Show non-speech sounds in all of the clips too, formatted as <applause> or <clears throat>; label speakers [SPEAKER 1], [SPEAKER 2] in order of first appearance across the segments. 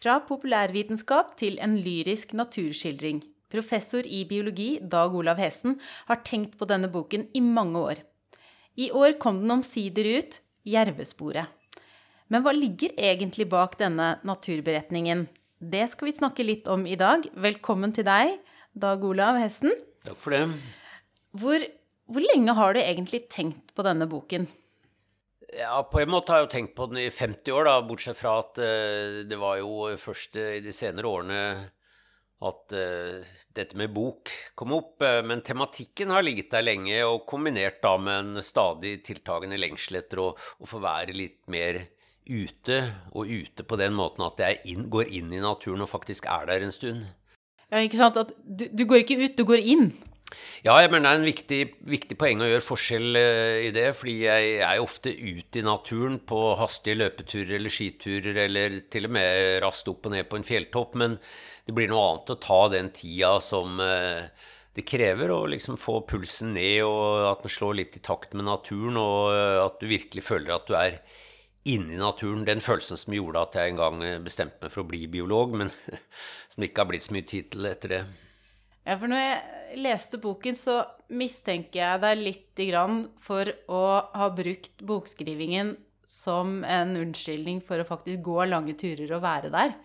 [SPEAKER 1] Fra populærvitenskap til en lyrisk naturskildring. Professor i biologi Dag Olav Hesen har tenkt på denne boken i mange år. I år kom den omsider ut, 'Jervesporet'. Men hva ligger egentlig bak denne naturberetningen? Det skal vi snakke litt om i dag. Velkommen til deg, Dag Olav Hessen.
[SPEAKER 2] Takk for det.
[SPEAKER 1] Hvor, hvor lenge har du egentlig tenkt på denne boken?
[SPEAKER 2] Ja, På en måte har jeg jo tenkt på den i 50 år, da, bortsett fra at uh, det var jo først uh, i de senere årene at uh, dette med bok kom opp. men tematikken har ligget der lenge, og kombinert da med en stadig tiltagende lengsel etter å, å, få være litt mer ute, og ute på den måten at jeg inn, går inn i naturen og faktisk er der en stund.
[SPEAKER 1] Ja, ikke sant? At du, du går ikke ut, du går inn.
[SPEAKER 2] Ja, jeg mener det er en viktig, viktig poeng å gjøre forskjell uh, i det. Fordi jeg er ofte ute i naturen på hastige løpeturer eller skiturer, eller til og med raskt opp og ned på en fjelltopp. Men det blir noe annet å ta den tida som uh, det krever, å liksom få pulsen ned, og at den slår litt i takt med naturen, og uh, at du virkelig føler at du er inne i naturen. Den følelsen som gjorde at jeg en gang bestemte meg for å bli biolog, men <laughs> som ikke har blitt så mye tid til etter det.
[SPEAKER 1] Ja, for når jeg leste boken, så mistenker jeg deg litt for å ha brukt bokskrivingen som en unnskyldning for å faktisk gå lange turer og være der.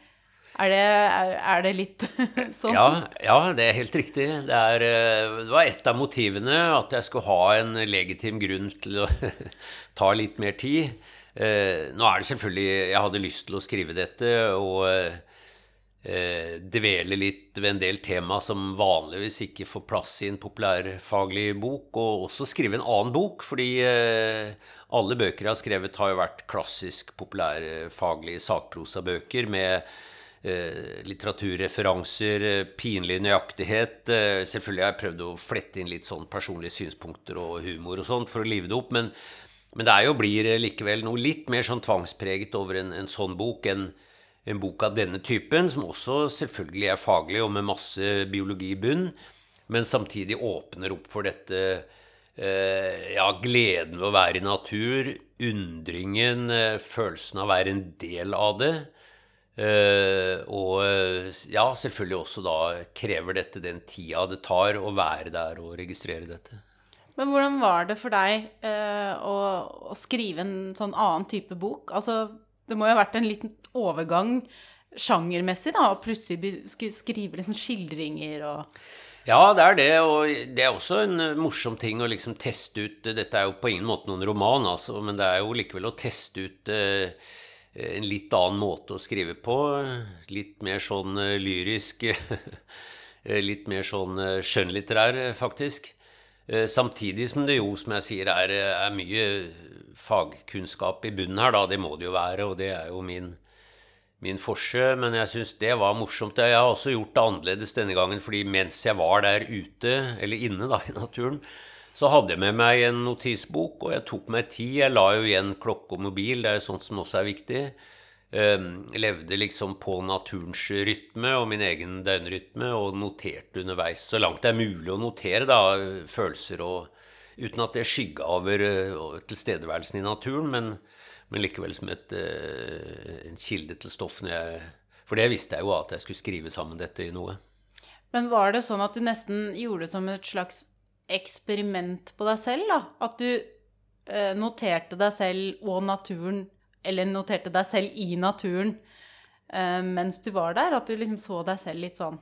[SPEAKER 1] Er det, er, er det litt <laughs> sånn?
[SPEAKER 2] Ja, ja, det er helt riktig. Det, er, eh, det, var et av motivene at jeg skulle ha en legitim grunn til å <laughs> ta litt mer tid. Eh, nå er det selvfølgelig Jeg hadde lyst til å skrive dette. og eh, eh, dvele litt ved en del tema som vanligvis ikke får plass i en populærfaglig bok, og også skrive en annen bok, fordi eh, alle bøker jeg har skrevet, har jo vært klassisk populærfaglige sakprosabøker med eh, litteraturreferanser, pinlig nøyaktighet. Eh, selvfølgelig har jeg prøvd å flette inn litt sånn personlige synspunkter og humor og sånt for å live det opp, men, men det er jo blir likevel noe litt mer sånn tvangspreget over en, en sånn bok enn en bok av denne typen, som også selvfølgelig er faglig og med masse biologi i bunn, men samtidig åpner opp for dette eh, ja, gleden ved å være i natur, undringen, eh, følelsen av å være en del av det. Eh, og ja, selvfølgelig også da krever dette den tida det tar å være der og registrere dette.
[SPEAKER 1] Men hvordan var det for deg eh, å, å, skrive en sånn annen type bok? Altså, det må jo ha vært en liten overgang sjangermessig, da, og plutselig skrive liksom skildringer og
[SPEAKER 2] ja, det er det. Og det er også en eh, morsom ting å liksom teste ut Dette er jo på ingen måte noen roman, altså, men det er jo likevel å teste ut eh, en litt annen måte å skrive på. Litt mer sånn eh, lyrisk. <laughs> litt mer sånn eh, skjønnlitterær, faktisk. Eh, samtidig som det jo, som jeg sier, er, er mye fagkunnskap i bunnen her, da. Det må det jo være, og det er jo min min forse, men jeg syns det var morsomt. Jeg har også gjort det annerledes denne gangen, fordi mens jeg var der ute, eller inne da, <laughs> i naturen, så hadde jeg med meg en notisbok, og jeg tok meg tid. Jeg la jo igjen klokke og mobil, det er sånt som også er viktig. Um, levde liksom på naturens rytme og min egen døgnrytme, og noterte underveis så langt det er mulig å notere da, følelser, og, uten at det skygga over uh, tilstedeværelsen i naturen. men men likevel som et, uh, en kilde til stoff. for det visste jeg jo at jeg skulle skrive sammen dette i noe.
[SPEAKER 1] Men var det sånn at du nesten gjorde det som et slags eksperiment på deg selv? da? At du uh, noterte deg selv og naturen, eller noterte deg selv i naturen uh, mens du var der? At du liksom så deg selv litt sånn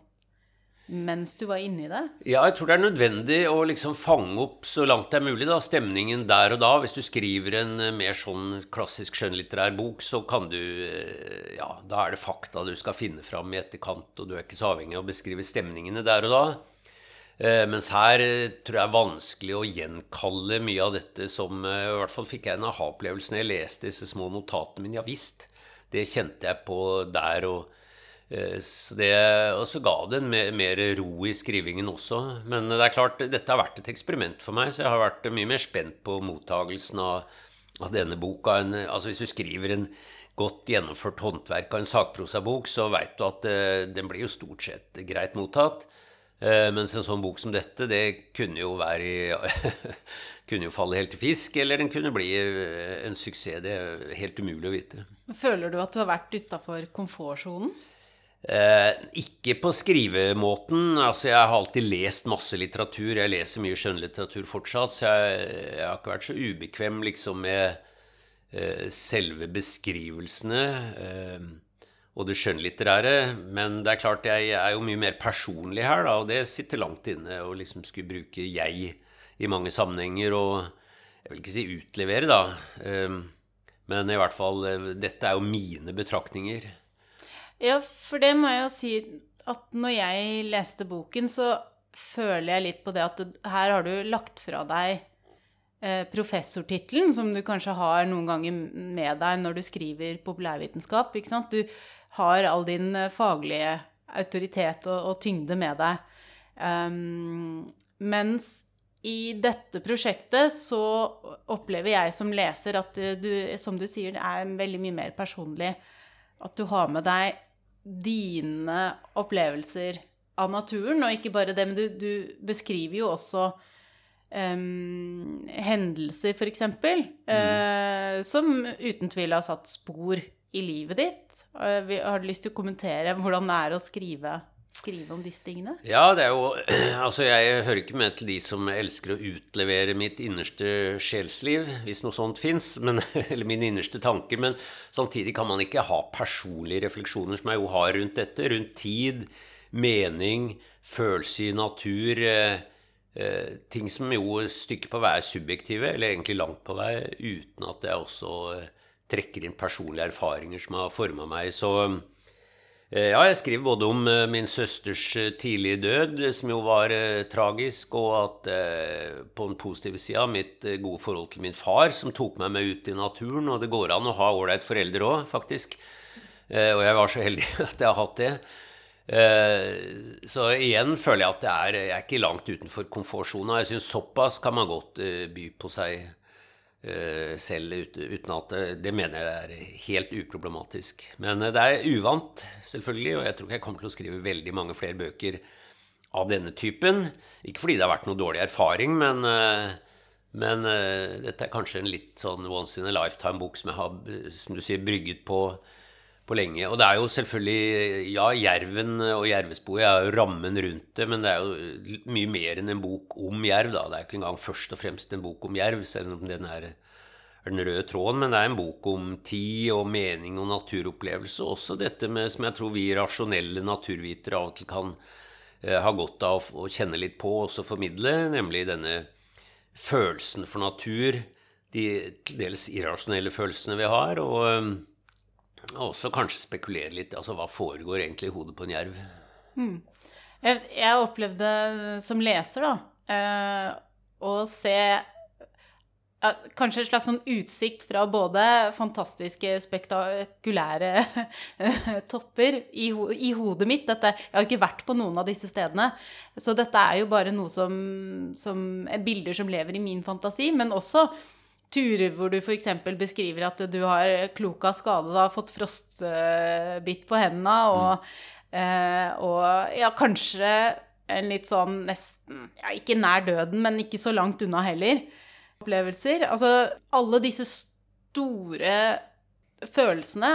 [SPEAKER 1] mens du var inni det?
[SPEAKER 2] Ja, jeg tror det er nødvendig å liksom fange opp så langt det er mulig da, stemningen der og da. Hvis du skriver en eh, mer sånn klassisk skjønnlitterær bok, så kan du eh, Ja, da er det fakta du skal finne fram i etterkant, og du er ikke så avhengig av å beskrive stemningene der og da. Eh, mens her tror jeg er vanskelig å gjenkalle mye av dette som I hvert fall fikk jeg en aha-opplevelse når jeg leste disse små notatene mine. Ja visst, det kjente jeg på der. og Eh, så det, og så ga det en mer, mer, ro i skrivingen også. Men det er klart, dette har vært et eksperiment for meg, så jeg har vært mye mer spent på mottagelsen av, av denne boka. En, altså Hvis du skriver en godt gjennomført håndverk av en sakprosabok, så veit du at den blir jo stort sett greit mottatt. Eh, mens en sånn bok som dette, det kunne jo være i <laughs> kunne jo falle helt til fisk, eller den kunne bli eh, en suksess. Det er helt umulig å vite.
[SPEAKER 1] Føler du at du har vært utafor komfortsonen?
[SPEAKER 2] Eh, ikke på skrivemåten. Altså, jeg har alltid lest masse litteratur. Jeg leser mye skjønnlitteratur fortsatt, så jeg, jeg, har ikke vært så ubekvem liksom med eh, selve beskrivelsene. Eh, og det skjønnlitterære. Men det er klart jeg er jo mye mer personlig her, da, og det sitter langt inne å liksom skulle bruke 'jeg' i mange sammenhenger. Og jeg vil ikke si utlevere, da. Ehm, men i hvert fall eh, Dette er jo mine betraktninger.
[SPEAKER 1] Ja, for det må jeg jo si at når jeg leste boken, så føler jeg litt på det at her har du lagt fra deg eh, professortittelen, som du kanskje har noen ganger med deg når du skriver populærvitenskap. ikke sant? Du har all din eh, faglige autoritet og, og tyngde med deg. Um, mens i dette prosjektet så opplever jeg som leser at du, som du sier, det er veldig mye mer personlig. At du har med deg dine opplevelser av naturen, og ikke bare det, men du, du beskriver jo også um, hendelser, f.eks., mm. uh, som uten tvil har satt spor i livet ditt. Har du lyst til å kommentere hvordan det er å skrive, skrive om disse tingene?
[SPEAKER 2] Ja, det er jo <clears throat> Altså, jeg hører ikke med til de som elsker å utlevere mitt innerste sjelsliv, hvis noe sånt fins, <laughs> eller mine innerste tanker. Men samtidig kan man ikke ha personlige refleksjoner, som jeg jo har rundt dette. Rundt tid, mening, følelse i natur. Eh, eh, ting som jo stykker på vei er subjektive, eller egentlig langt på vei, uten at jeg også eh, trekker inn personlige erfaringer som har forma meg. Så eh, ja, jeg skriver både om eh, min søsters eh, tidlige død, som jo var eh, tragisk, og at eh, på den positive sida mitt eh, gode forhold til min far, som tok meg med ut i naturen. Og det går an å ha ålreit foreldre òg, faktisk. og jeg var så heldig <laughs> at jeg har hatt det. så igjen føler jeg at er, jeg er ikke langt utenfor komfortsona. Jeg syns såpass kan man godt by på seg Eh, selv uten at Det mener jeg er helt uproblematisk. Men eh, det er uvant, selvfølgelig, og jeg tror ikke jeg kommer til å skrive veldig mange flere bøker av denne typen. Ikke fordi det har vært noe dårlig erfaring, men, eh, men dette er kanskje en litt sånn once in a lifetime-bok som jeg har som du sier, brygget på, på lenge. Og det er jo selvfølgelig Ja, jerven og jervespoet er jo rammen rundt det, men det er jo mye mer enn en bok om jerv. da. Det er ikke engang først og fremst en bok om jerv, selv om den er, den røde tråden. Men det er en bok om tid og mening og naturopplevelse. Også dette med, som jeg tror vi rasjonelle naturvitere av og til kan eh, ha godt av å kjenne litt på og formidle, nemlig denne følelsen for natur. De dels irrasjonelle følelsene vi har. og og også kanskje spekulere litt. altså Hva foregår egentlig i hodet på en jerv?
[SPEAKER 1] Mm. Jeg, jeg, opplevde som leser da, eh, å se eh, kanskje en slags sånn utsikt fra både fantastiske, spektakulære <laughs> topper i, i, hodet mitt. Dette, jeg har ikke vært på noen av disse stedene. Så dette er jo bare noe som, som bilder som lever i min fantasi. Men også turer hvor du f.eks. beskriver at du har klok av skade, da, fått frostbitt på hendene, og, mm. eh, og, ja, kanskje en litt sånn nesten ja, Ikke nær døden, men ikke så langt unna heller. Opplevelser. Altså alle disse store følelsene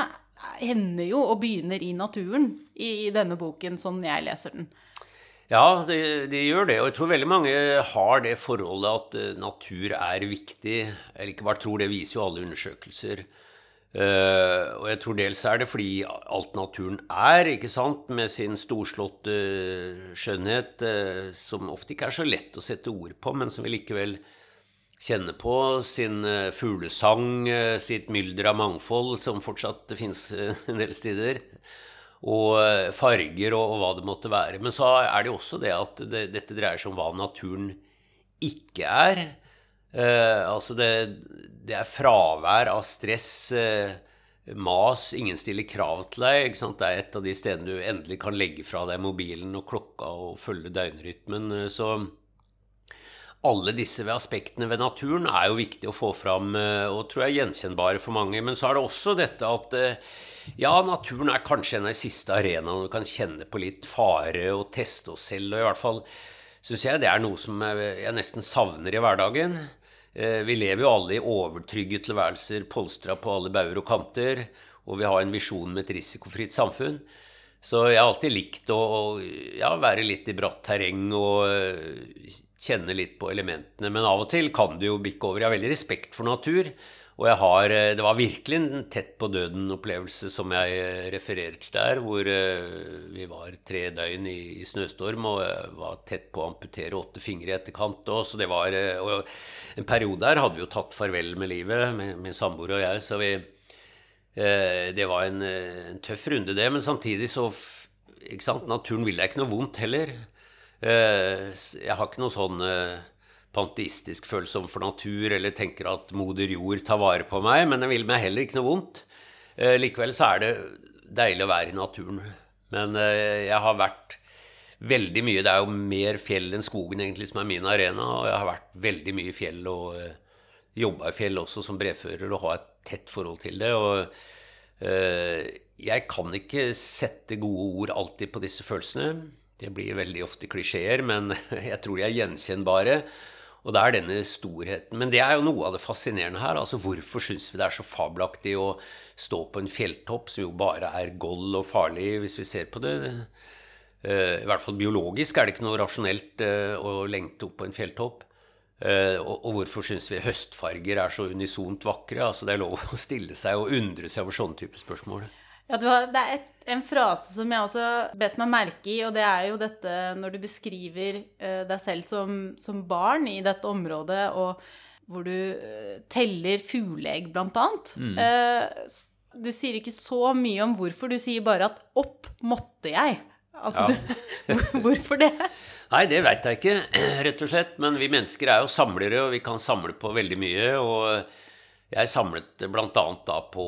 [SPEAKER 1] hender jo og begynner i naturen i, i denne boken, sånn jeg leser den.
[SPEAKER 2] Ja, de, de, gjør det. Og jeg tror veldig mange har det forholdet at uh, natur er viktig. Eller ikke bare tror, det viser jo alle undersøkelser. Uh, og jeg tror dels er det fordi alt naturen er, ikke sant, med sin storslåtte uh, skjønnhet, som ofte ikke er så lett å sette ord på, men som vi likevel kjenner på. Sin fuglesang, sitt mylder av mangfold, som fortsatt finnes en del steder og eh, farger og, og, hva det måtte være. Men så er det jo også det at det, dette dreier seg om hva naturen ikke er. Eh, altså det, det, er fravær av stress, eh, mas, ingen stiller krav til deg. Det er et av de stedene du endelig kan legge fra deg mobilen og klokka og følge døgnrytmen. Eh, så alle disse aspektene ved naturen er jo viktig å få fram, eh, og tror jeg gjenkjennbare for mange. Men så er det også dette at Ja, naturen er kanskje en av de siste arenaene du kan kjenne på litt fare og teste oss selv. Og i hvert fall syns jeg det er noe som jeg nesten savner i hverdagen. Eh, vi lever jo alle i overtrygge tilværelser, polstra på alle bauger og kanter. Og vi har en visjon med et risikofritt samfunn. Så jeg har alltid likt å, ja, være litt i bratt terreng og eh, kjenne litt på elementene. Men av og til kan det jo bikke over. Jeg har veldig respekt for natur. Og jeg har, eh, det var virkelig en tett på døden-opplevelse som jeg eh, refererer til der, hvor eh, vi var tre døgn i, i snøstorm og var tett på å amputere åtte fingre i etterkant. Og, så det var, og en periode der hadde vi jo tatt farvel med livet, min, min samboer og jeg. så vi, Det var en, en, tøff runde, det. Men samtidig så ikke sant, Naturen vil deg ikke noe vondt heller. Jeg har ikke noe sånn panteistisk følsom for natur eller tenker at moder jord tar vare på meg, men den vil meg heller ikke noe vondt. Eh, likevel så er det deilig å være i naturen. Men eh, jeg har vært veldig mye Det er jo mer fjell enn skogen egentlig som er min arena. Og jeg har vært veldig mye i fjell og eh, jobba i fjell også som brevfører og har et tett forhold til det. Og eh, jeg kan ikke sette gode ord alltid på disse følelsene. Det blir veldig ofte klisjeer, men <laughs> jeg tror de er gjenkjennbare. Og det er denne storheten. Men det er jo noe av det fascinerende her. altså Hvorfor syns vi det er så fabelaktig å stå på en fjelltopp som jo bare er gold og farlig, hvis vi ser på det? Uh, I hvert fall biologisk er det ikke noe rasjonelt uh, å lengte opp på en fjelltopp. Uh, og, hvorfor syns vi høstfarger er så unisont vakre? altså Det er lov å stille seg og undre seg over sånne typer spørsmål.
[SPEAKER 1] Ja, det er et, en frase som jeg også bet meg merke i, og det er jo dette når du beskriver uh, deg selv som, som, barn i dette området, og hvor du uh, teller fugleegg, blant annet. Mm. Uh, du sier ikke så mye om hvorfor, du sier bare at 'opp måtte jeg'. Altså, ja. du, <laughs> hvorfor det?
[SPEAKER 2] Nei, det veit jeg ikke, <clears throat> rett og slett. Men vi mennesker er jo samlere, og vi kan samle på veldig mye. Og jeg samlet bl.a. da på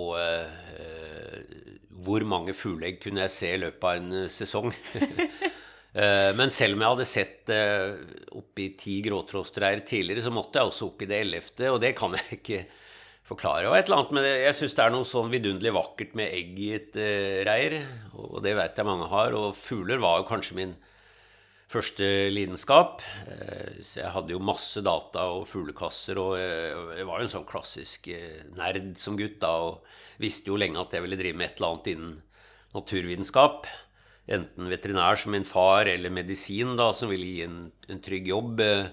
[SPEAKER 2] hvor mange fugleegg kunne jeg se i løpet av en eh, sesong. <laughs> Eh, men selv om jeg hadde sett uh, oppi ti gråtrådstreir tidligere, så måtte jeg også opp i det ellevte, og det kan jeg ikke forklare. Og et eller annet med det, Jeg syns det er noe sånn vidunderlig vakkert med egg i et reir, og det vet jeg mange har. Og fugler var jo kanskje min første lidenskap. Så jeg hadde jo masse data og fuglekasser, og jeg var jo en sånn klassisk nerd som gutt da. og visste jo lenge at jeg ville drive med et eller annet innen naturvitenskap. Enten veterinær som min far, eller medisin, da, som ville gi en, en trygg jobb. Eh,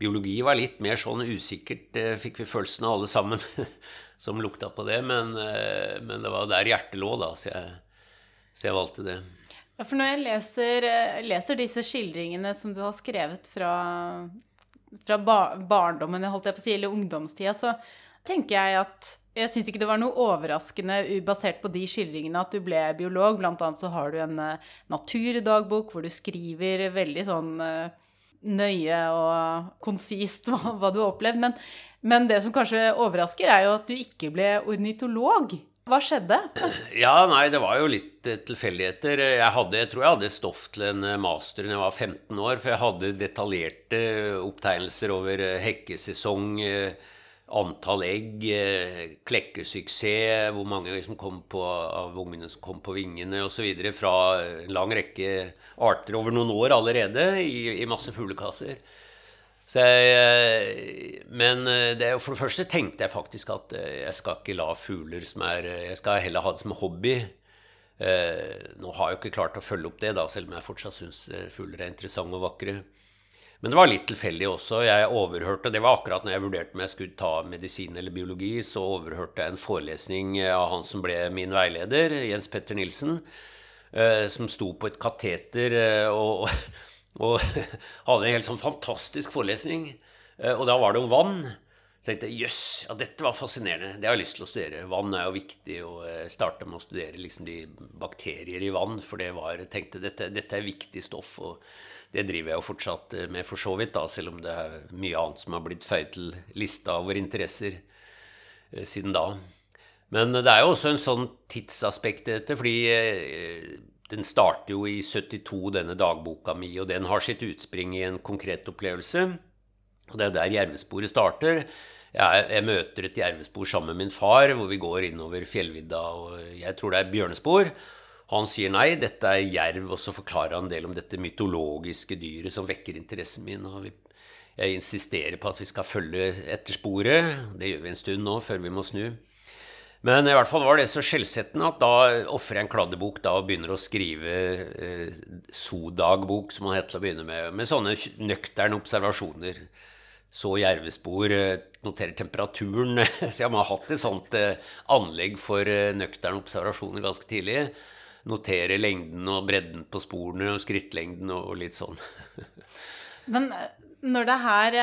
[SPEAKER 2] biologi var litt mer sånn usikkert, eh, fikk vi følelsen av alle sammen <laughs> som lukta på det. Men, eh, men, det var der hjertet lå, da, så jeg, så jeg valgte det.
[SPEAKER 1] Ja, for når jeg leser, leser, disse skildringene som du har skrevet fra, fra barndommen, på å si, eller ungdomstida, så tenker jeg at jeg syns ikke det var noe overraskende basert på de skildringene at du ble biolog. Blant annet så har du en uh, naturdagbok hvor du skriver veldig sånn uh, nøye og konsist <laughs> hva, hva, du har opplevd. Men, men, det som kanskje overrasker, er jo at du ikke ble ornitolog. Hva skjedde? <clears throat>
[SPEAKER 2] Ja, nei, det var jo litt uh, tilfeldigheter. Jeg, jeg tror jeg hadde stoff til en master da jeg var 15 år, for jeg hadde detaljerte opptegnelser over hekkesesong. Antall egg, eh, klekkesuksess, hvor mange som kom på, av ungene som kom på vingene osv. fra en lang rekke arter over noen år allerede i, i masse fuglekasser. Jeg, eh, men eh, det, for det første tenkte jeg faktisk at jeg skal ikke la fugler som er Jeg skal heller ha det som hobby. Nå har jeg jo ikke klart å følge opp det, da, selv om jeg fortsatt syns fugler er interessante og vakre. Men det var litt tilfeldig også. Jeg overhørte, Det var akkurat når jeg vurderte om jeg skulle ta medisin eller biologi, så overhørte jeg en forelesning av han som ble min veileder, Jens Petter Nilsen, eh, som sto på et kateter eh, og, <laughs> og <laughs> hadde en helt sånn fantastisk forelesning. Eh, og da var det om vann. Så jeg tenkte jøss, ja, dette var fascinerende. Det har jeg lyst til å studere. Vann er jo viktig. Og jeg starta med å studere liksom de bakterier i vann, for det var, jeg tenkte dette, dette er viktig stoff. og det driver jeg jo fortsatt eh, med, for så vidt, da, selv om det er mye annet som har blitt føyd til lista over interesser eh, siden da. Men det er jo også en sånn tidsaspekt i dette, fordi eh, den starter jo i 72, denne dagboka mi, og den har sitt utspring i en konkret opplevelse. Og det er jo der jervesporet starter. jeg, jeg, møter et jervespor sammen med min far, hvor vi går innover fjellvidda, og jeg tror det er bjørnespor. Han sier nei, dette er jerv, og så forklarer han en del om dette mytologiske dyret som vekker interessen min. og Jeg insisterer på at vi skal følge etter sporet. Det gjør vi en stund nå, før vi må snu. Men i hvert fall var det så skjellsettende at da ofrer jeg en kladdebok da, og begynner å skrive eh, sodagbok, som han het til å begynne med, med sånne nøkterne observasjoner så jervespor, eh, noterer temperaturen. <laughs> Så jeg må ha hatt et sånt eh, anlegg for eh, nøkterne observasjoner ganske tidlig. Notere lengden og bredden på sporene og skrittlengden og litt sånn. <laughs>
[SPEAKER 1] Men når det her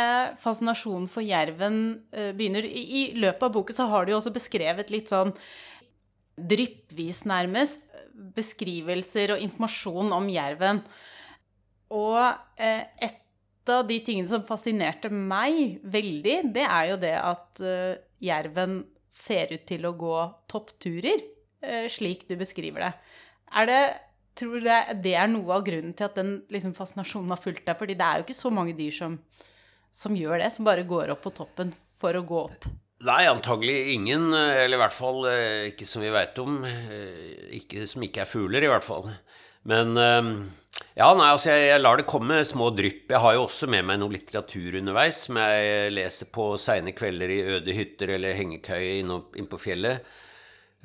[SPEAKER 1] fascinasjonen for jerven begynner I løpet av boken så har du jo også beskrevet litt sånn dryppvis, nærmest, beskrivelser og informasjon om jerven. Og et av de tingene som fascinerte meg veldig, det er jo det at uh, jerven ser ut til å gå toppturer, slik du beskriver det. Er det tror du det, det, er noe av grunnen til at den liksom, fascinasjonen har fulgt deg? Fordi det er jo ikke så mange dyr som, som gjør det, som bare går opp på toppen for å gå opp.
[SPEAKER 2] Nei, antagelig ingen. Eller i hvert fall eh, ikke som vi veit om. Ikke, som ikke er fugler, i hvert fall. Men ehm, ja, nei, altså jeg, jeg, lar det komme små drypp. Jeg har jo også med meg noe litteratur underveis som jeg leser på seine kvelder i øde hytter eller hengekøye inne inn på fjellet.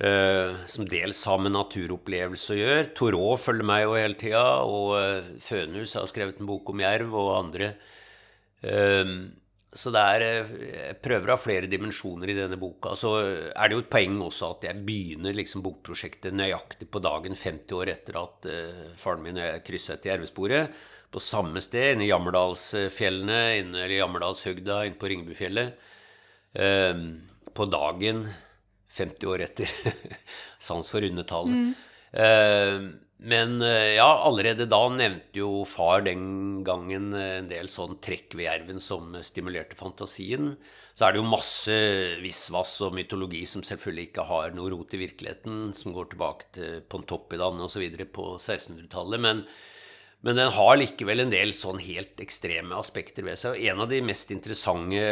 [SPEAKER 2] Uh, som dels har med naturopplevelse å gjøre. Thoreau følger meg jo hele tida. Og uh, Fønhus har skrevet en bok om jerv, og andre. Uh, så det er, eh, jeg prøver å ha flere dimensjoner i denne boka. Så er det jo et poeng også at jeg begynner liksom bokprosjektet nøyaktig på dagen 50 år etter at faren min og jeg kryssa etter jervesporet. På samme sted, inne i Jammerdalsfjellene, inne i Jammerdalshøgda, inne på Ringebufjellet. På dagen 50 år etter. <laughs> Sans for rundetall. Mm. Uh, men eh, ja, allerede da nevnte jo far den gangen eh, en del sånn trekk ved jerven som stimulerte fantasien. Så er det jo masse visvas og mytologi som selvfølgelig ikke har noe rot i virkeligheten, som går tilbake til Pontoppidan osv. på 1600-tallet. Men, men, den har likevel en del sånn helt ekstreme aspekter ved seg. Og en av de mest interessante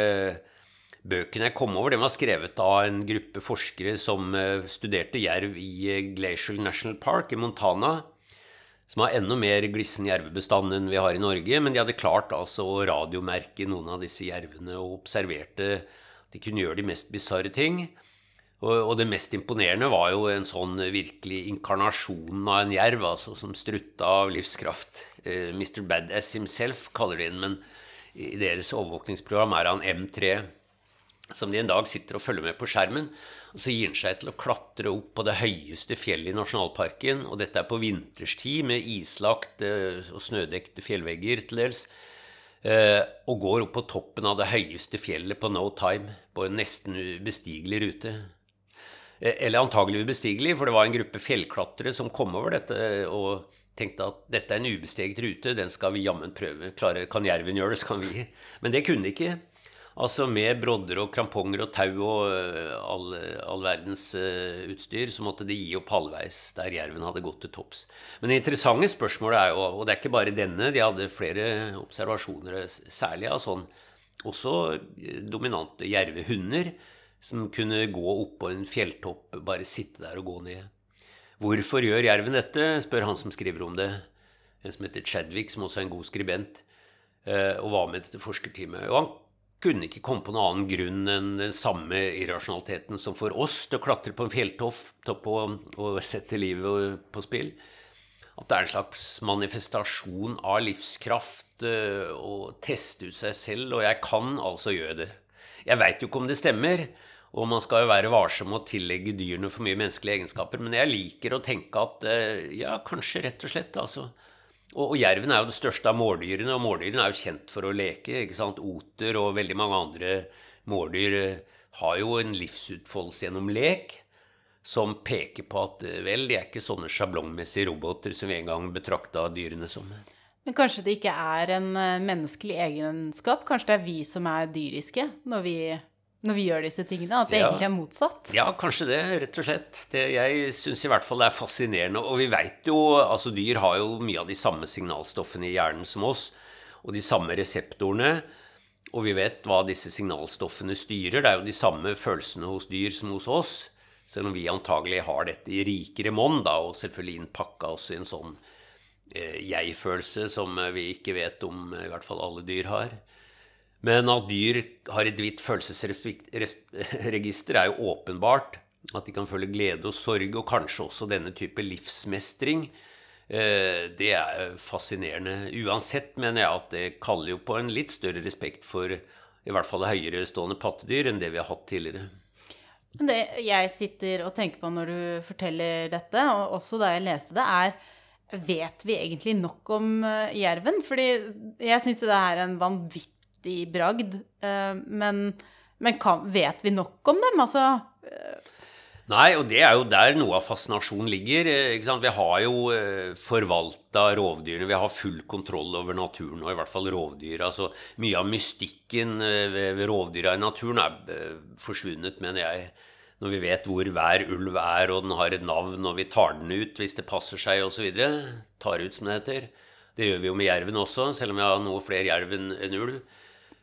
[SPEAKER 2] bøkene jeg kom over, den var skrevet av en gruppe forskere som eh, studerte jerv i eh, Glacial National Park i Montana. Som har enda mer glissen jervebestand enn vi har i Norge. Men de hadde klart altså å radiomerke noen av disse jervene og observerte at de kunne gjøre de mest bisarre ting. Og, det mest imponerende var jo en sånn virkelig inkarnasjon av en jerv, altså som strutta av livskraft. Eh, Mr. Badass himself kaller de den, men i deres overvåkningsprogram er han M3 som de en dag sitter og følger med på skjermen. Og så gir han seg til å klatre opp på det høyeste fjellet i nasjonalparken. Og dette er på vinterstid med islagt og snødekte fjellvegger til dels. Eh, og går opp på toppen av det høyeste fjellet på no time på en nesten ubestigelig rute. Eh, eller antagelig ubestigelig, for det var en gruppe fjellklatrere som kom over dette og tenkte at dette er en ubesteget rute, den skal vi jammen prøve. Klare, kan jerven gjøre det, så kan vi. Men det kunne de ikke. Altså med brodder og kramponger og tau og uh, all, all, verdens uh, utstyr, så måtte de gi opp halvveis der jerven hadde gått til topps. Men det interessante spørsmålet er jo, og det er ikke bare denne, de hadde flere observasjoner, særlig av sånn også eh, dominante jervehunder, som kunne gå opp på en fjelltopp, bare sitte der og gå ned. Hvorfor gjør jerven dette, spør han som skriver om det. En som heter Chadwick, som også er en god skribent, og var med dette forskerteamet. Og han kunne ikke komme på noen annen grunn enn den samme irrasjonaliteten som for oss til å klatre på en fjelltopp og, og sette livet på spill. At det er en slags manifestasjon av livskraft uh, å teste ut seg selv. Og jeg kan altså gjøre det. Jeg veit jo ikke om det stemmer, og man skal jo være varsom med å tillegge dyrene for mye menneskelige egenskaper. Men jeg liker å tenke at uh, ja, kanskje rett og slett altså og, og, jerven er jo det største av mårdyrene, og mårdyrene er jo kjent for å leke. ikke sant? Oter og veldig mange andre mårdyr eh, har jo en livsutfoldelse gjennom lek som peker på at eh, vel, de er ikke sånne sjablongmessige roboter som vi en gang betrakta dyrene som.
[SPEAKER 1] Men kanskje det ikke er en eh, menneskelig egenskap? Kanskje det er vi som er dyriske når vi når vi gjør disse tingene? At det ja. egentlig er motsatt?
[SPEAKER 2] Ja, kanskje det, rett og slett. Det, jeg syns i hvert fall det er fascinerende. Og vi veit jo altså Dyr har jo mye av de samme signalstoffene i hjernen som oss, og de samme reseptorene. Og vi vet hva disse signalstoffene styrer. Det er jo de samme følelsene hos dyr som hos oss. Selv om vi antagelig har dette i rikere monn, og selvfølgelig innpakka oss i en sånn eh, jeg-følelse som vi ikke vet om i hvert fall alle dyr har. Men at dyr har et vidt følelsesregister, er jo åpenbart. At de kan føle glede og sorg, og kanskje også denne type livsmestring. Eh, det er fascinerende. Uansett mener jeg at det kaller jo på en litt større respekt for i hvert fall høyere stående pattedyr enn det vi har hatt tidligere.
[SPEAKER 1] Det jeg sitter og tenker på når du forteller dette, og også da jeg leste det, er Vet vi egentlig nok om uh, jerven? Fordi jeg syns det er en vanvittig i bragd. Eh, men, men kan, vet vi nok om dem? Altså
[SPEAKER 2] eh, Nei, og det er jo der noe av fascinasjonen ligger. Eh, vi har jo forvalta rovdyrene. Vi har full kontroll over naturen, og i hvert fall rovdyra. Altså, mye av mystikken ved, rovdyra i naturen er forsvunnet, mener jeg. Når vi vet hvor hver ulv er, og den har et navn, og vi tar den ut hvis det passer seg osv. Tar ut, som det heter. Det gjør vi jo med jerven også, selv om vi har noe flere jerv enn ulv.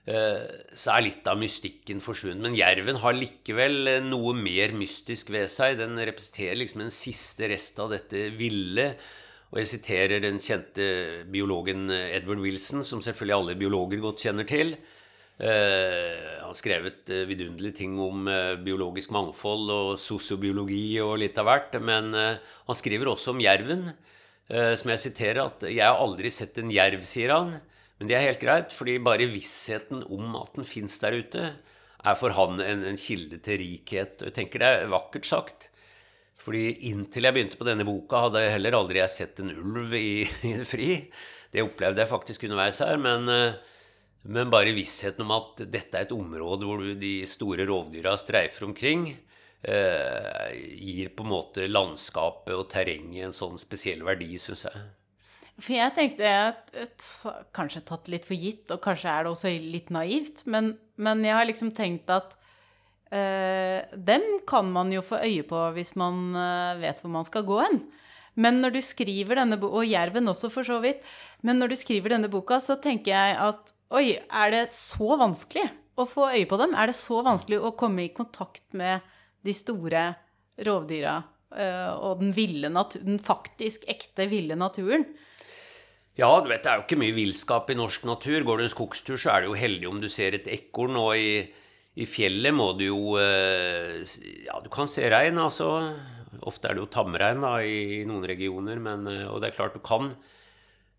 [SPEAKER 2] Eh, så er litt av mystikken forsvunnet. Men jerven har likevel eh, noe mer mystisk ved seg. Den representerer liksom en siste rest av dette ville. Og jeg siterer den kjente biologen eh, Edward Wilson, som selvfølgelig alle biologer godt kjenner til. Han har skrevet uh, vidunderlige ting om biologisk mangfold og sosiobiologi og litt av hvert. Men han skriver også om jerven, som jeg siterer at 'Jeg har aldri sett en jerv', sier han. Men det er helt greit, fordi bare vissheten om at den fins der ute, er for han en, en, kilde til rikhet. Jeg tenker det er vakkert sagt. Fordi inntil jeg begynte på denne boka, hadde jeg heller aldri sett en ulv i, i det fri. Det opplevde jeg faktisk underveis her. Men, eh, men, bare vissheten om at dette er et område hvor de store rovdyra streifer omkring, eh, gir på en måte landskapet og terrenget en sånn spesiell verdi, syns jeg.
[SPEAKER 1] For jeg tenkte at, Kanskje tatt litt for gitt, og kanskje er det også litt naivt, men, men jeg har liksom tenkt at øh, dem kan man jo få øye på hvis man øh, vet hvor man skal gå hen. Men når du skriver denne boka, og jerven også for så vidt, men når du skriver denne boka, så tenker jeg at oi, er det så vanskelig å få øye på dem? Er det så vanskelig å komme i kontakt med de store rovdyra Øh, og den ville den faktisk ekte ville naturen?
[SPEAKER 2] Ja, du vet, det er jo ikke mye villskap i norsk natur. Går du en skogstur, så er du jo heldig om du ser et ekorn. Og i, i, fjellet må du jo eh, Ja, du kan se rein, altså. Ofte er det jo tamrein da, i, noen regioner. Men, eh, og det er klart du kan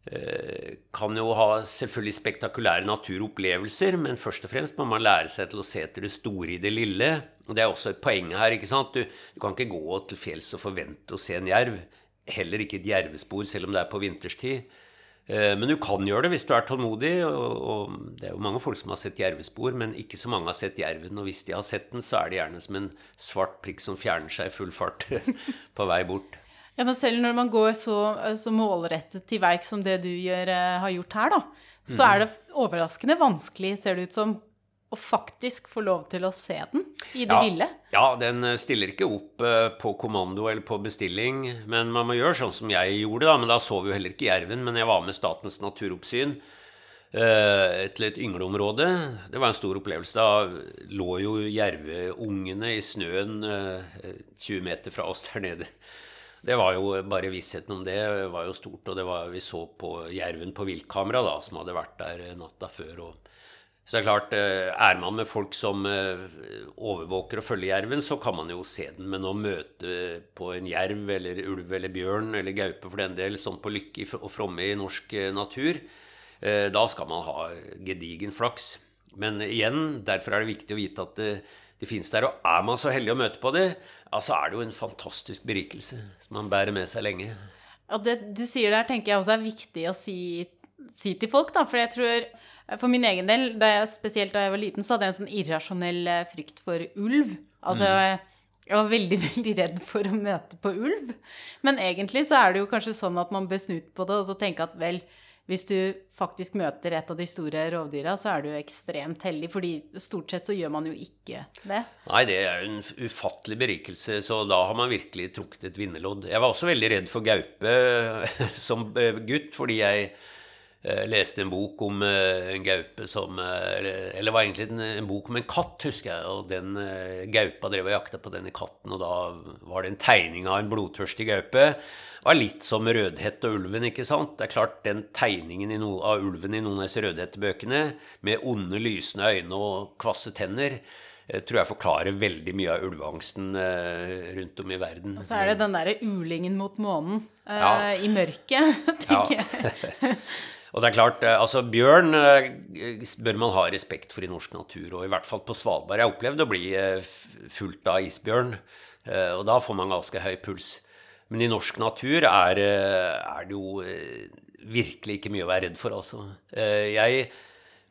[SPEAKER 2] eh, kan jo ha selvfølgelig spektakulære naturopplevelser, men først og fremst må man lære seg til å se etter det store i det lille. Og Det er også et poeng her. ikke sant? Du, du kan ikke gå til fjells og forvente å se en jerv. Heller ikke et jervespor, selv om det er på vinterstid. Eh, men du kan gjøre det hvis du er tålmodig. Og, det er jo mange folk som har sett jervespor, men ikke så mange har sett jerven. Og hvis de har sett den, så er det gjerne som en svart prikk som fjerner seg i full fart <laughs> på vei bort.
[SPEAKER 1] Ja, Men selv når man går så, så målrettet til verk som det du gjør, eh, har gjort her, da, så er det overraskende vanskelig, ser det ut som, å faktisk få lov til å se den i det
[SPEAKER 2] ja,
[SPEAKER 1] ville?
[SPEAKER 2] Ja, den eh, stiller ikke opp uh, på kommando eller på bestilling. Men man må gjøre sånn som jeg gjorde, da. Men da så vi jo heller ikke jerven. Men jeg var med Statens naturoppsyn til et yngleområde. Det var en stor opplevelse. Da lå jo jerveungene i snøen uh, 20 meter fra oss der nede. Det var jo bare vissheten om det var jo stort. Og det var, vi så på jerven på viltkamera da, som hadde vært der natta før. og så det er klart, eh, er man med folk som eh, overvåker og følger jerven, så kan man jo se den. Men å møte på en jerv eller ulv eller bjørn eller gaupe for den del, sånn på lykke og fromme i norsk eh, natur, da skal man ha gedigen flaks. Men igjen, derfor er det viktig å vite at det, det finnes der. Og er man så heldig å møte på det, ja, så er det jo en fantastisk berikelse som man bærer med seg lenge.
[SPEAKER 1] Ja, Det du sier der, tenker jeg også er viktig å si, si til folk. da, For jeg tror for min egen del, da jeg, spesielt da jeg var liten, så hadde jeg en sånn irrasjonell eh, frykt for ulv. Altså, mm. Jeg var veldig <laughs> veldig redd for å møte på ulv. Men egentlig så er det jo kanskje sånn at man bør snu på det og så tenke at vel, hvis du faktisk møter et av de store rovdyra, så er du ekstremt heldig. fordi stort sett så gjør man jo ikke det.
[SPEAKER 2] Nei, det er jo en ufattelig berikelse. Så da har man virkelig trukket et vinnerlodd. Jeg var også veldig redd for gaupe <laughs> som gutt, fordi Jeg leste en bok om eh, en gaupe som eh, Eller, det var egentlig en, en, bok om en katt, husker jeg. Og den gaupa drev og jakta på denne katten, og da var det en tegning av en blodtørstig gaupe. Det var litt som Rødhette og ulven, ikke sant? Det er klart, den tegningen no, av ulven i noen av disse Rødhette-bøkene, med onde, lysende øyne og kvasse tenner, tror jeg forklarer veldig mye av ulveangsten eh, rundt om i verden.
[SPEAKER 1] Og så er det den derre ulingen mot månen eh, ja. i mørket, <laughs> tenker ja. jeg. <laughs>
[SPEAKER 2] Og det er klart, eh, altså Bjørn eh, bør man ha respekt for i norsk natur, og i hvert fall på Svalbard. Jeg opplevde å bli eh, fulgt av isbjørn, og da får man ganske høy puls. Men i norsk natur er, er det jo virkelig ikke mye å være redd for, altså. Jeg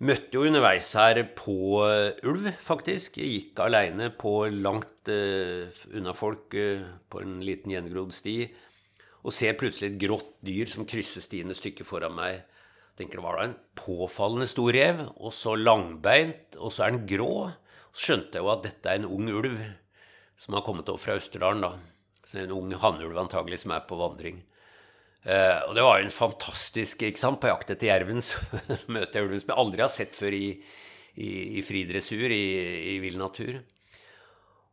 [SPEAKER 2] møtte jo underveis her på ulv, faktisk. Jeg gikk aleine på langt unna folk på en liten gjengrodd sti. Og ser plutselig et grått dyr som krysser stien et stykke foran meg tenker det var da en påfallende stor rev, og så langbeint, og så er den grå. Så skjønte jeg jo at dette er en ung ulv som har kommet over fra Østerdalen. da. Så En ung hannulv antagelig som er på vandring. Eh, og det var jo en fantastisk ikke sant, På jakt etter jerven <laughs> så møter jeg ulven som jeg aldri har sett før i, i, i fri dressur, i, i vill natur.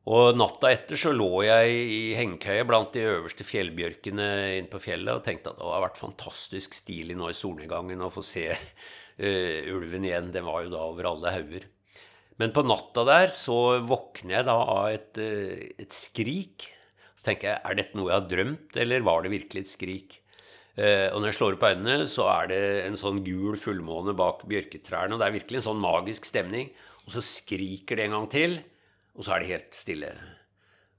[SPEAKER 2] Og natta etter så lå jeg i hengekøye blant de øverste fjellbjørkene inne på fjellet og tenkte at det hadde vært fantastisk stilig nå i solnedgangen å få se uh, ulven igjen. Den var jo da over alle hauger. Men på natta der så våkner jeg da av et, uh, et, skrik. Så tenker jeg er dette noe jeg har drømt, eller var det virkelig et skrik? Uh, og når jeg slår opp øynene, så er det en sånn gul fullmåne bak bjørketrærne. Og det er virkelig en sånn magisk stemning. Og så skriker det en gang til. Og så er det helt stille.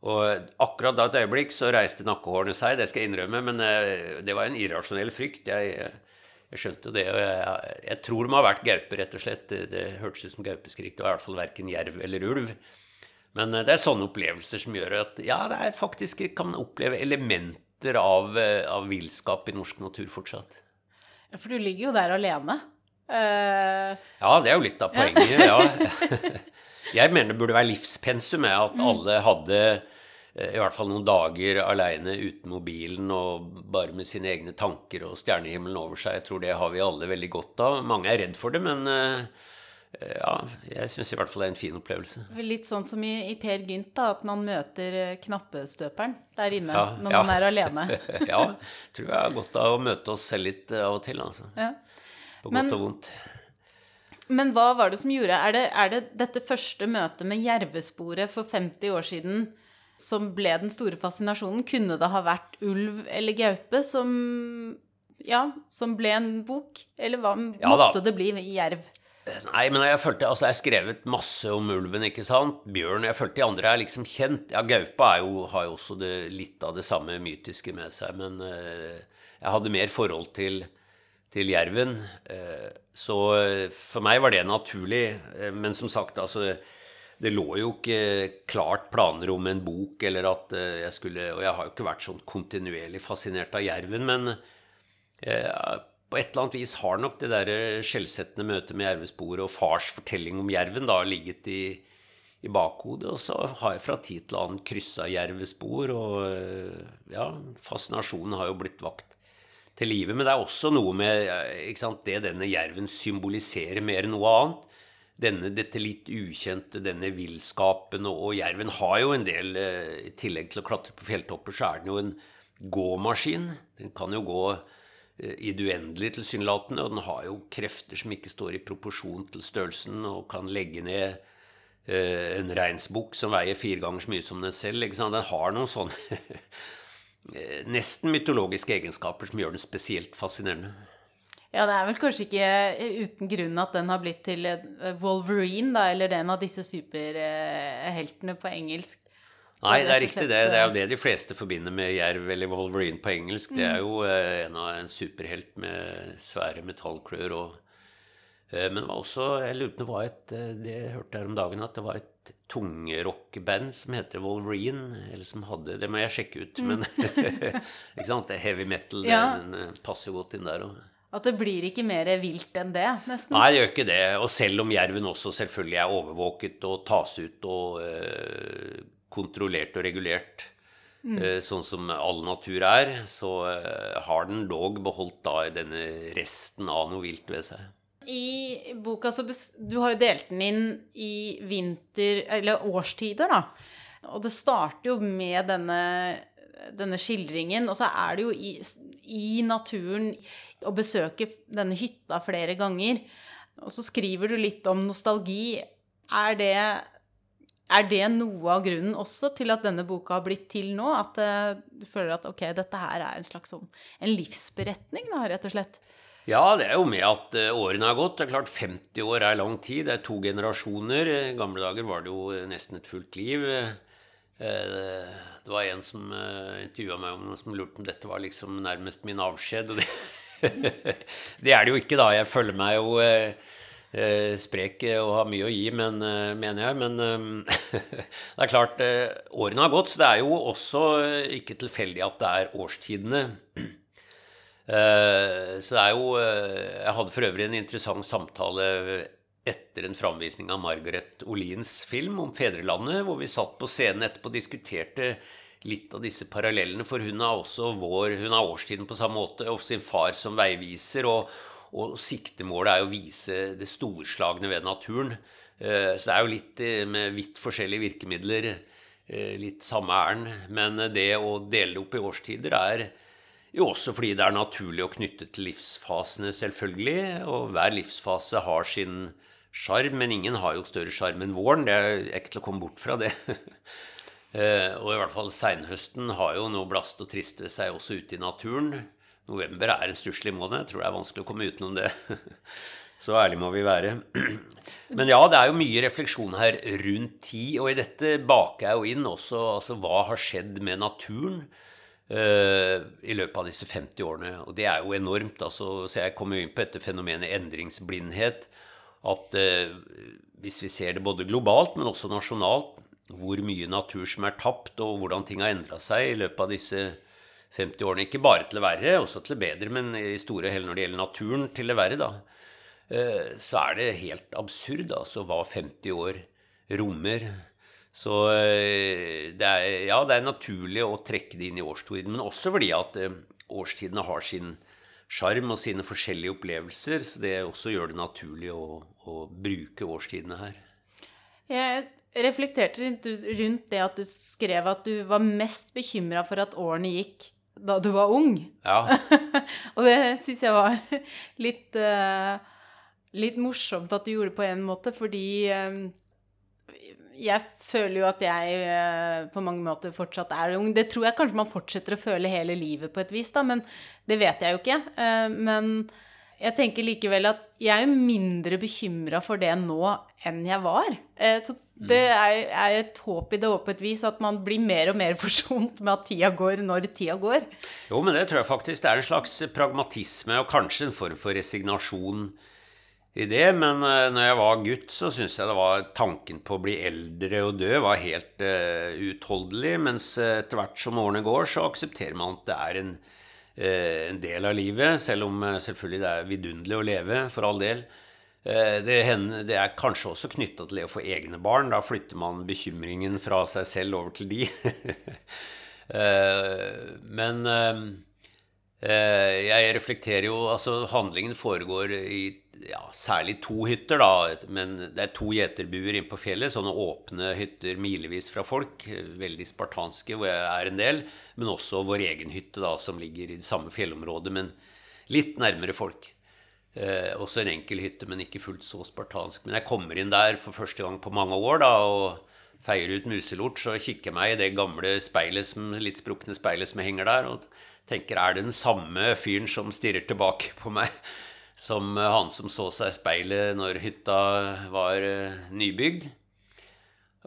[SPEAKER 2] Og akkurat da et øyeblikk så reiste nakkehårene seg, det skal jeg innrømme, men eh, det var en irrasjonell frykt. Jeg, jeg skjønte det. og jeg, jeg, tror det må ha vært gaupe, rett og slett. Det, det hørtes ut som gaupeskrik. Det var i hvert fall verken jerv eller ulv. Men eh, det er sånne opplevelser som gjør at ja, det er faktisk kan man oppleve elementer av, eh, av villskap i norsk natur fortsatt.
[SPEAKER 1] Ja, For du ligger jo der alene. Uh...
[SPEAKER 2] Ja, det er jo litt av poenget. ja. <laughs> Jeg mener det burde være livspensum at mm. alle hadde eh, i hvert fall noen dager aleine uten mobilen og bare med sine egne tanker og stjernehimmelen over seg. Jeg tror det har vi alle veldig godt av. Mange er redd for det, men eh, ja, jeg syns i hvert fall det er en fin opplevelse.
[SPEAKER 1] Litt sånn som i, i Per Gynt, da, at man møter eh, knappestøperen der inne ja, når ja. man er alene. <laughs>
[SPEAKER 2] ja, tror jeg har godt av å møte oss selv litt av og til, altså. Ja. På godt men, og vondt.
[SPEAKER 1] Men hva var det som gjorde Er det, er det dette første møtet med jervesporet for 50 år siden som ble den store fascinasjonen? Kunne det ha vært ulv eller gaupe som, ja, som ble en bok? Eller hva, ja, måtte det bli jerv?
[SPEAKER 2] Nei, men jeg følte, altså jeg har skrevet masse om ulven, ikke sant. Bjørn. Jeg følte de andre er liksom kjent. Ja, gaupa jo, har jo også det, litt av det samme mytiske med seg. Men uh, jeg hadde mer forhold til til jerven. Eh, så eh, for meg var det naturlig. Eh, men som sagt, altså det lå jo ikke klart planer om en bok, eller at jeg skulle Og jeg har jo ikke vært sånn kontinuerlig fascinert av jerven, men på et eller annet vis har nok det der skjellsettende møtet med jervesporet og fars fortelling om jerven da ligget i, i bakhodet. Og så har jeg fra tid til annen kryssa jervespor, og ja, fascinasjonen har jo blitt vakt til livet. Men det er også noe med sant, det denne jerven symboliserer mer enn noe annet. Denne, dette litt ukjente, denne villskapen. Og, og, jerven har jo en del eh, I tillegg til å klatre på fjelltopper, så er den jo en gåmaskin. Den kan jo gå eh, i det uendelige tilsynelatende. Og den har jo krefter som ikke står i proporsjon til størrelsen, og kan legge ned eh, en reinsbukk som veier fire ganger så mye som den selv. Den har noen sånne Eh, <laughs> nesten mytologiske egenskaper som gjør den spesielt fascinerende.
[SPEAKER 1] Ja, det er vel kanskje ikke eh, uten grunn at den har blitt til eh, Wolverine, da, eller en av disse superheltene på engelsk.
[SPEAKER 2] Nei, det er riktig det. Det er jo det de fleste forbinder med jerv eller Wolverine på engelsk. Det er mm. jo en, av en superhelt med svære metallklør og Men det var også Jeg lurer på det var et Det hørte jeg om dagen at det var et tungrockband som heter Wolverine. Eller som hadde Det må jeg sjekke ut. Mm. Men <laughs> ikke sant? Det heavy metal ja. den, den passer godt inn der. Og.
[SPEAKER 1] At det blir ikke mer vilt enn det, nesten?
[SPEAKER 2] Nei, det gjør ikke det. Og selv om jerven også selvfølgelig er overvåket og tas ut og øh, kontrollert og regulert,
[SPEAKER 1] Mm.
[SPEAKER 2] Eh, Sånn som all natur er, så eh, har den dog beholdt da denne resten av noe vilt ved seg.
[SPEAKER 1] I boka så Du har jo delt den inn i vinter... Eller årstider, da. Og det starter jo med denne, denne skildringen, og så er det jo i, i naturen å besøke denne hytta flere ganger. Og så skriver du litt om nostalgi. Er det, er det noe av grunnen også til at denne boka har blitt til nå? At eh, du føler at ok, dette her er en slags sånn en livsberetning, da, rett og slett?
[SPEAKER 2] Ja, det er jo med at eh, årene har gått. Det er klart 50 år er lang tid. Det er to generasjoner. I gamle dager var det jo eh, nesten et fullt liv. Eh, Det var en som intervjua meg om noe som lurte om dette var liksom nærmest min avskjed. Og det, <laughs> det er det jo ikke, da. Jeg føler meg jo sprek og har mye å gi, men, mener jeg. Men <laughs> det er klart, årene har gått, så det er jo også ikke tilfeldig at det er årstidene. Eh, så det er jo eh, Jeg hadde for øvrig en interessant samtale etter en framvisning av Margaret Olins film om fedrelandet, hvor vi satt på scenen etterpå og diskuterte litt av disse parallellene. For hun har også vår, hun har årstiden på samme måte, og sin far som veiviser. Og, og siktemålet er å vise det storslagne ved naturen. Eh, Så det er jo litt med vidt forskjellige virkemidler, litt samme ærend. Men det å dele det opp i årstider er jo også fordi det er naturlig å knytte til livsfasene, selvfølgelig. Og hver livsfase har sin sjarm, men ingen har jo større sjarm enn våren. Det er ikke til å komme bort fra det. <laughs> Eh, og i hvert fall seinhøsten har jo noe blast og trist ved seg også ute i naturen. November er en stusslig måned. Jeg tror det er vanskelig å komme utenom det. <laughs> Så ærlig må vi være. <clears throat> Men ja, det er jo mye refleksjon her rundt tid. Og i dette baker jeg jo inn også altså, hva har skjedd med naturen i løpet av disse 50 årene. Og det er jo enormt. Altså, så jeg kommer inn på dette fenomenet endringsblindhet. At eh, hvis vi ser det både globalt, men også nasjonalt, hvor mye natur som er tapt, og hvordan ting har endra seg i løpet av disse 50 årene. Ikke bare til det verre, også til det bedre, men i store og hele når det gjelder naturen, til det verre, da. Eh, Så er det helt absurd, altså, hva 50 år rommer. Så eh, det er, ja, det er naturlig å trekke det inn i årstiden, men også fordi at eh, årstidene har sin sjarm og sine forskjellige opplevelser, så det også gjør det naturlig å, å bruke årstidene her.
[SPEAKER 1] Jeg reflekterte rundt det at du skrev at du var mest bekymra for at årene gikk da du var ung.
[SPEAKER 2] Ja, <laughs>
[SPEAKER 1] og det syns jeg var litt, eh, litt morsomt at du gjorde på en måte, fordi jeg føler jo at jeg eh, på mange måter fortsatt er ung. Det tror jeg kanskje man fortsetter å føle hele livet på et vis, da, men det vet jeg jo ikke. Eh, men jeg tenker likevel at jeg er jo mindre bekymra for det nå enn jeg var. Eh, Så det er, er et håp i det på et vis, at man blir mer og mer <laughs> forsont med at tida går når tida går.
[SPEAKER 2] Jo, men det tror jeg faktisk det er en slags pragmatisme og kanskje en form for resignasjon i det. Men uh, når jeg var gutt, så syntes jeg det var tanken på å bli eldre og dø var helt uh, uutholdelig. Mens uh, etter hvert som årene går, så aksepterer man at det er en, uh, en del av livet. Selv om selvfølgelig det er vidunderlig å leve, for all del. Det, hender, det er kanskje også knytta til det å få egne barn. Da flytter man bekymringen fra seg selv over til de. <laughs> Men Eh, Jeg reflekterer jo Altså, handlingen foregår i ja, særlig to hytter, da. Men det er to gjeterbuer inne på fjellet. Sånne åpne hytter milevis fra folk. eh, Veldig spartanske, hvor jeg er en del. Men også vår egen hytte, da, som ligger i det samme fjellområdet, men litt nærmere folk. Eh, også en enkel hytte, men ikke fullt så spartansk. Men jeg kommer inn der for første gang på mange år da, og feier ut muselort. Så kikker jeg meg i det gamle speilet som, litt sprukne speilet som henger der. og tenker er det den samme fyren som stirrer tilbake på meg som eh, han som så seg i speilet når hytta var eh, nybygd.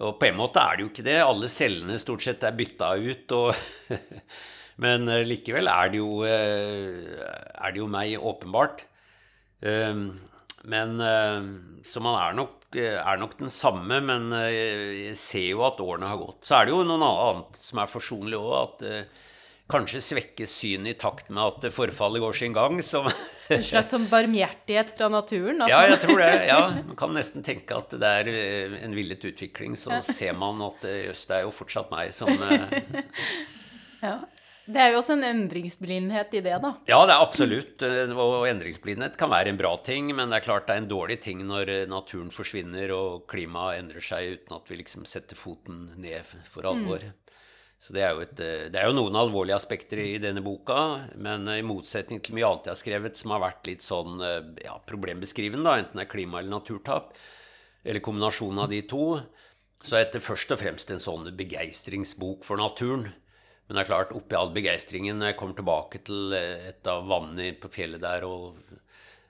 [SPEAKER 2] Og på en måte er det jo ikke det. Alle cellene stort sett er bytta ut. Og <laughs> Men eh, likevel er det, jo, er det jo meg, åpenbart. Um, Men Så man er nok, er nok den samme, men jeg ser jo at årene har gått. Så er det jo noe annet som er forsonlig òg. At kanskje svekkes synet i takt med at forfallet går sin gang. Som
[SPEAKER 1] En slags sånn barmhjertighet fra naturen. at
[SPEAKER 2] ja, jeg tror det. ja. <laughs> Man kan nesten tenke at det er eh, en villet utvikling. Så ser man at eh, jøss, det er jo fortsatt meg som <laughs> eh,
[SPEAKER 1] Ja. Det er jo også en endringsblindhet i det, da.
[SPEAKER 2] Ja, det er absolutt. eh, Og endringsblindhet kan være en bra ting, men det er klart det er en dårlig ting når eh, naturen forsvinner og klimaet endrer seg uten at vi liksom setter foten ned for alvor. Så det er, jo et, eh, det er jo noen alvorlige aspekter i denne boka, men eh, i motsetning til mye annet jeg har skrevet som har vært litt sånn eh, ja, problembeskrivende, da, enten det er klima eller naturtap, eller kombinasjonen av de to, så er dette først og fremst en sånn begeistringsbok for naturen. Men det er klart, oppi all begeistringen når jeg kommer tilbake til et av vannene på fjellet der og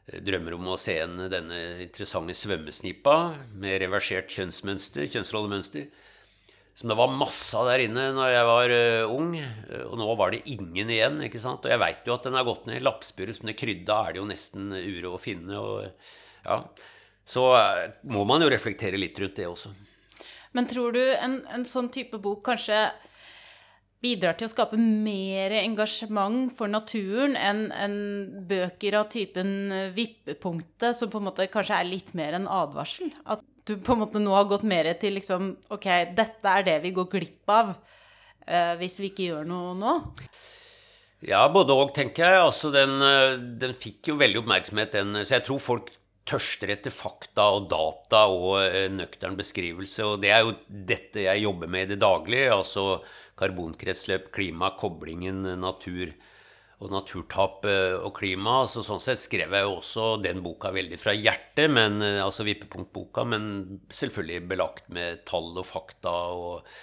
[SPEAKER 2] drømmer om å se en, denne interessante svømmesnipa med reversert kjønnsmønster, kjønnsrollemønster, som det var masse av der inne når jeg var uh, ung, eh, og nå var det ingen igjen. ikke sant? Og jeg veit jo at den har gått ned. Lappspurret som det krydda er det jo nesten uro å finne. og ja, Så uh, må man jo reflektere litt rundt det også.
[SPEAKER 1] Men tror du en, en sånn type bok kanskje bidrar til å skape mer engasjement for naturen enn en bøker av typen Vippepunktet, som på en måte kanskje er litt mer en advarsel? At du på en måte nå har gått mer til liksom OK, dette er det vi går glipp av eh, hvis vi ikke gjør noe nå?
[SPEAKER 2] Ja, både òg, tenker jeg. Altså, den, eh, den fikk jo veldig oppmerksomhet, den. Så jeg tror folk tørster etter fakta og data og eh, nøktern beskrivelse. Og det er jo dette jeg jobber med i det daglige. Altså karbonkretsløp, klima, koblingen natur og naturtap eh, og klima. Så sånn sett skrev jeg jo også den boka veldig fra hjertet, men, eh, altså vippepunktboka, men selvfølgelig belagt med tall og fakta. og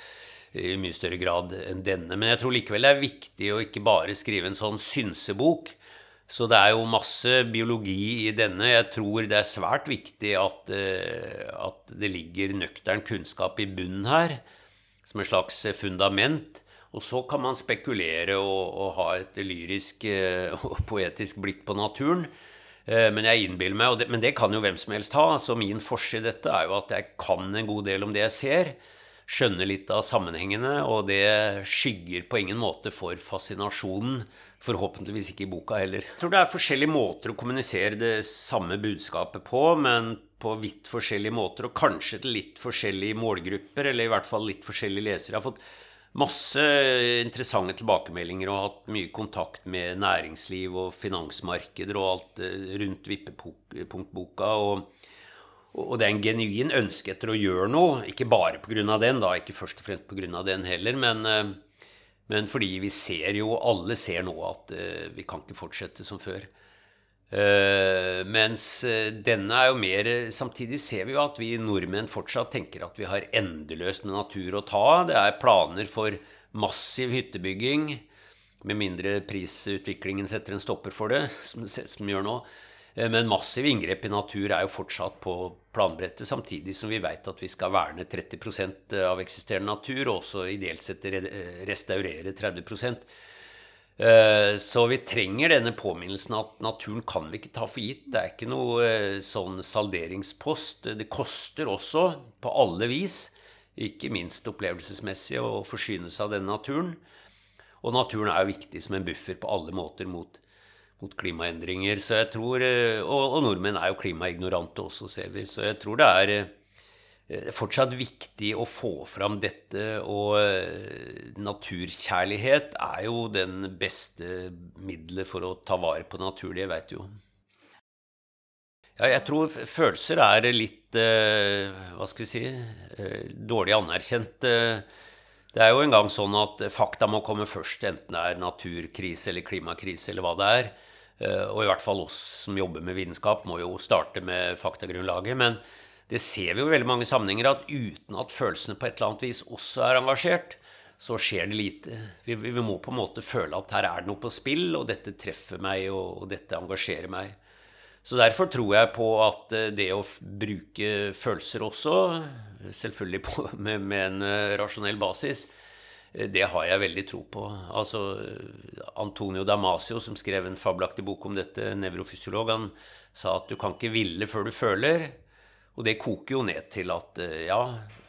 [SPEAKER 2] i mye større grad enn denne. Men jeg tror likevel det er viktig å ikke bare skrive en sånn synsebok. Så det er jo masse biologi i denne. Jeg tror det er svært viktig at, eh, at det ligger nøktern kunnskap i bunnen her, som et slags fundament. Og så kan man spekulere og, og ha et lyrisk eh, <laughs> og poetisk blikk på naturen. Eh, Men jeg innbiller meg, det, men det kan jo hvem som helst ha. Så min forse i dette er jo at jeg kan en god del om det jeg ser skjønner litt av sammenhengene, og det skygger på ingen måte for fascinasjonen. Forhåpentligvis ikke i boka heller. Jeg tror det er forskjellige måter å kommunisere det samme budskapet på, men på vidt forskjellige måter, og kanskje til litt forskjellige målgrupper, eller i hvert fall litt forskjellige lesere. Jeg har fått masse interessante tilbakemeldinger og hatt mye kontakt med næringsliv og finansmarkeder og alt eh, rundt vippepunktboka. og og det er en genuin ønske etter å gjøre noe, ikke bare pga. den, da, ikke først og fremst pga. den heller, men, eh, men fordi vi ser jo, alle ser nå at eh, vi kan ikke fortsette som før. Eh, mens eh, denne er jo mer Samtidig ser vi jo at vi nordmenn fortsatt tenker at vi har endeløst med natur å ta. Det er planer for massiv hyttebygging, med mindre prisutviklingen setter en stopper for det, <laughs> som, som gjør nå. Uh, Men massive inngrep i natur er jo fortsatt på planbrettet, samtidig som vi vet at vi skal verne 30% av eksisterende natur, og også ideelt sett eh, restaurere 30 Eh, Så vi trenger denne påminnelsen at naturen kan vi ikke ta for gitt. Det er ikke noe eh, sånn salderingspost. Det koster også på alle vis, ikke minst opplevelsesmessig, å forsyne seg av denne naturen. Og naturen er jo viktig som en buffer på alle måter mot mot klimaendringer. Så jeg tror, eh, og, og nordmenn er jo klimaignorante også, ser vi. Så jeg tror det er eh, fortsatt viktig å få fram dette. Og eh, naturkjærlighet er jo den beste middelet for å ta vare på natur. Det vet jo. Ja, jeg tror følelser er litt eh, Hva skal vi si eh, dårlig anerkjent. eh, det er jo engang sånn at fakta må komme først, enten det er naturkrise eller klimakrise eller hva det er. Eh, Og i hvert fall oss som jobber med vitenskap, må jo starte med faktagrunnlaget. Men det ser vi jo i veldig mange sammenhenger at uten at følelsene på et eller annet vis også er engasjert, så skjer det lite. Vi, vi må på en måte føle at her er det noe på spill, og dette treffer meg, og, og dette engasjerer meg. Så derfor tror jeg på at eh, det å bruke følelser også, selvfølgelig på, <laughs> med, med en eh, rasjonell basis, eh, det har jeg veldig tro på. Altså, Antonio Damasio, som skrev en fabelaktig bok om dette, nevrofysiolog, han sa at du kan ikke ville før du føler. Og det koker jo ned til at eh, ja,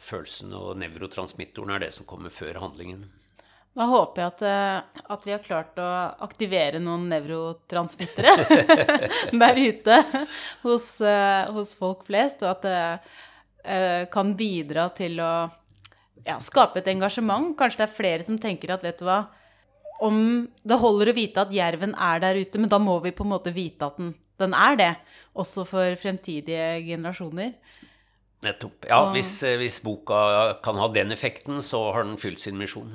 [SPEAKER 2] følelsen og nevrotransmittoren er det som kommer før handlingen.
[SPEAKER 1] Da håper jeg at, eh, at vi har klart å aktivere noen nevrotransmittere <laughs> der ute hos, eh, hos folk flest, og at det kan bidra til å ja, skape et engasjement. Kanskje det er flere som tenker at vet du hva, om det holder å vite at jerven er der ute, men da må vi på en måte vite at den, den er det, også for fremtidige generasjoner.
[SPEAKER 2] Nettopp. Ja,
[SPEAKER 1] Og-
[SPEAKER 2] hvis, eh, hvis boka kan ha den effekten, så har den fylt sin misjon.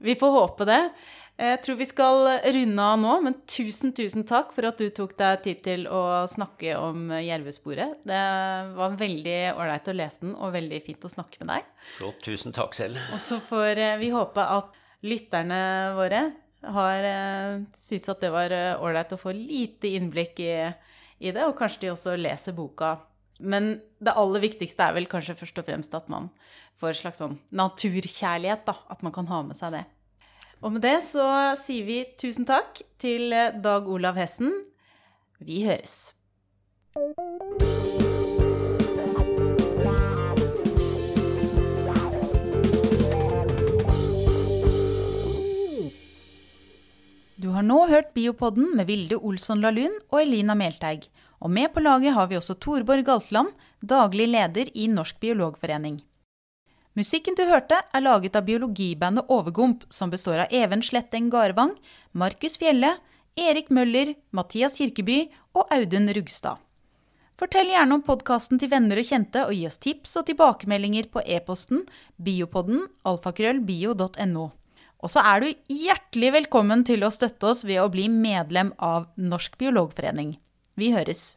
[SPEAKER 1] Vi får håpe det. Jeg tror vi skal runde av nå, men tusen, tusen takk for at du tok deg tid til å snakke om Jervesporet. Det var veldig ålreit å lese den, og veldig fint å snakke med deg.
[SPEAKER 2] Flott. Tusen takk selv.
[SPEAKER 1] Og så får eh, vi håpe at lytterne våre har uh, syntes at det var eh, ålreit å få lite innblikk i, i det, og kanskje de også leser boka. Men det aller viktigste er vel kanskje først og fremst at man får en slags sånn naturkjærlighet, da. At man kan ha med seg det. Og med det så sier vi tusen takk til eh, Dag Olav Hessen. Vi høres.
[SPEAKER 3] Du har nå hørt Biopodden med Vilde Olsson Lahlun og Elina Melteig. Og med på laget har vi også Torborg Galtland, daglig leder i Norsk biologforening. Musikken du hørte, er laget av biologibandet Overgump, som består av Even Sletteng Garvang, Markus Fjelle, Erik Møller, Mathias Kirkeby og Audun Rugstad. Fortell gjerne om podkasten til venner og kjente, og gi oss tips og tilbakemeldinger på e-posten biopodden alfakrøllbio.no. Og så er du hjertelig velkommen til å støtte oss ved å bli medlem av Norsk biologforening. Vi høres.